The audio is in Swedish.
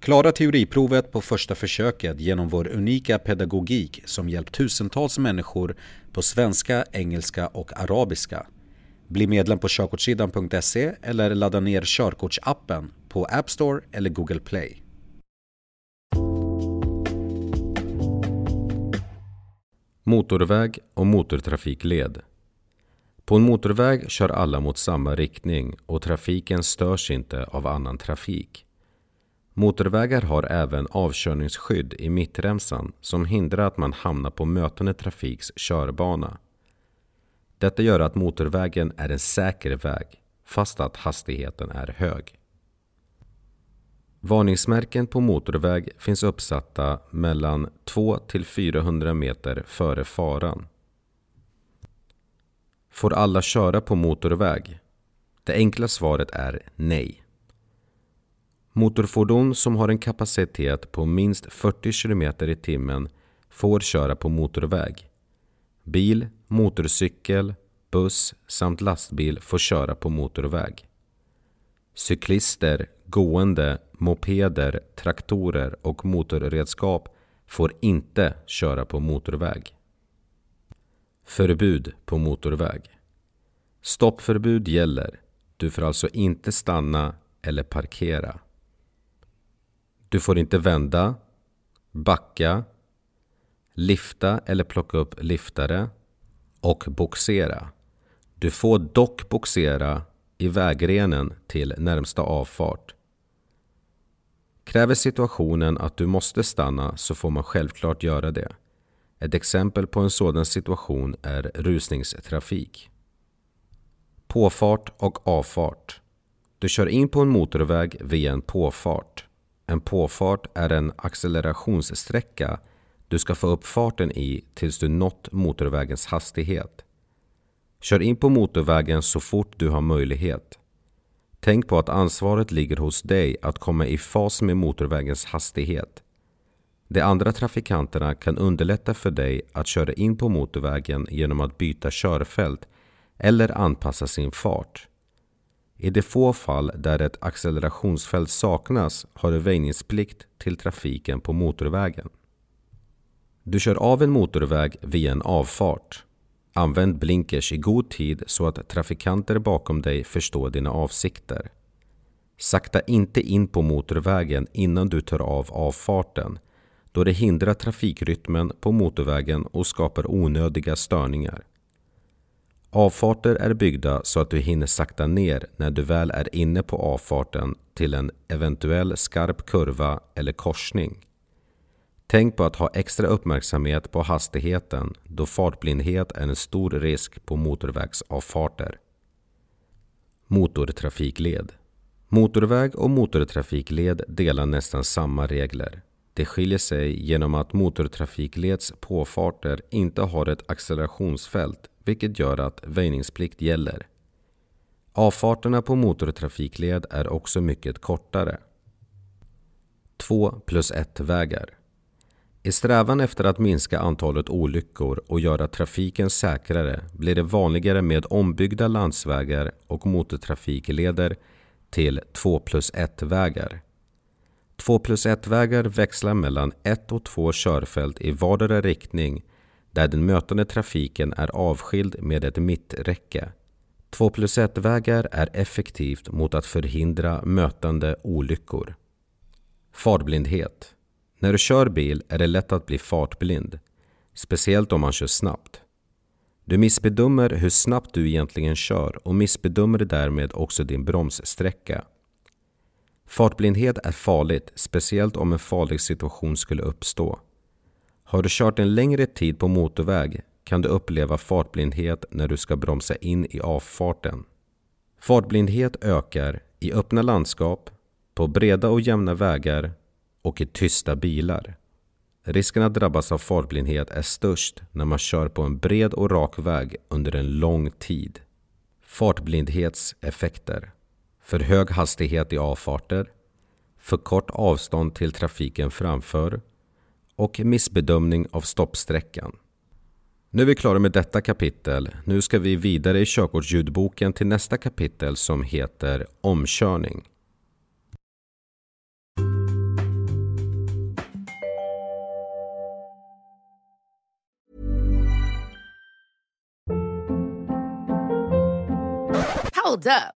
Klara teoriprovet på första försöket genom vår unika pedagogik som hjälpt tusentals människor på svenska, engelska och arabiska. Bli medlem på körkortssidan.se eller ladda ner körkortsappen på App Store eller Google Play. Motorväg och motortrafikled På en motorväg kör alla mot samma riktning och trafiken störs inte av annan trafik. Motorvägar har även avkörningsskydd i mittremsan som hindrar att man hamnar på mötande trafiks körbana. Detta gör att motorvägen är en säker väg fast att hastigheten är hög. Varningsmärken på motorväg finns uppsatta mellan 2 till 400 meter före faran. Får alla köra på motorväg? Det enkla svaret är nej. Motorfordon som har en kapacitet på minst 40 km i timmen får köra på motorväg. Bil, motorcykel, buss samt lastbil får köra på motorväg. Cyklister, gående, mopeder, traktorer och motorredskap får inte köra på motorväg. Förbud på motorväg. Stoppförbud gäller. Du får alltså inte stanna eller parkera. Du får inte vända, backa, lifta eller plocka upp liftare och boxera. Du får dock boxera i vägrenen till närmsta avfart. Kräver situationen att du måste stanna så får man självklart göra det. Ett exempel på en sådan situation är rusningstrafik. Påfart och avfart. Du kör in på en motorväg via en påfart. En påfart är en accelerationssträcka du ska få upp farten i tills du nått motorvägens hastighet. Kör in på motorvägen så fort du har möjlighet. Tänk på att ansvaret ligger hos dig att komma i fas med motorvägens hastighet. De andra trafikanterna kan underlätta för dig att köra in på motorvägen genom att byta körfält eller anpassa sin fart. I de få fall där ett accelerationsfält saknas har du väjningsplikt till trafiken på motorvägen. Du kör av en motorväg via en avfart. Använd blinkers i god tid så att trafikanter bakom dig förstår dina avsikter. Sakta inte in på motorvägen innan du tar av avfarten då det hindrar trafikrytmen på motorvägen och skapar onödiga störningar. Avfarter är byggda så att du hinner sakta ner när du väl är inne på avfarten till en eventuell skarp kurva eller korsning. Tänk på att ha extra uppmärksamhet på hastigheten då fartblindhet är en stor risk på motorvägsavfarter. Motortrafikled Motorväg och motortrafikled delar nästan samma regler. Det skiljer sig genom att motortrafikleds påfarter inte har ett accelerationsfält vilket gör att väjningsplikt gäller. Avfarterna på motortrafikled är också mycket kortare. 2 plus 1-vägar. I strävan efter att minska antalet olyckor och göra trafiken säkrare blir det vanligare med ombyggda landsvägar och motortrafikleder till 2 plus 1-vägar. 2 plus 1-vägar växlar mellan ett och två körfält i vardera riktning där den mötande trafiken är avskild med ett mitträcke. 2 plus 1-vägar är effektivt mot att förhindra mötande olyckor. Fartblindhet. När du kör bil är det lätt att bli fartblind, speciellt om man kör snabbt. Du missbedömer hur snabbt du egentligen kör och missbedömer därmed också din bromssträcka. Fartblindhet är farligt, speciellt om en farlig situation skulle uppstå. Har du kört en längre tid på motorväg kan du uppleva fartblindhet när du ska bromsa in i avfarten. Fartblindhet ökar i öppna landskap, på breda och jämna vägar och i tysta bilar. Risken att drabbas av fartblindhet är störst när man kör på en bred och rak väg under en lång tid. Fartblindhetseffekter För hög hastighet i avfarter För kort avstånd till trafiken framför och missbedömning av stoppsträckan. Nu är vi klara med detta kapitel. Nu ska vi vidare i körkortsljudboken till nästa kapitel som heter Omkörning. Hold up.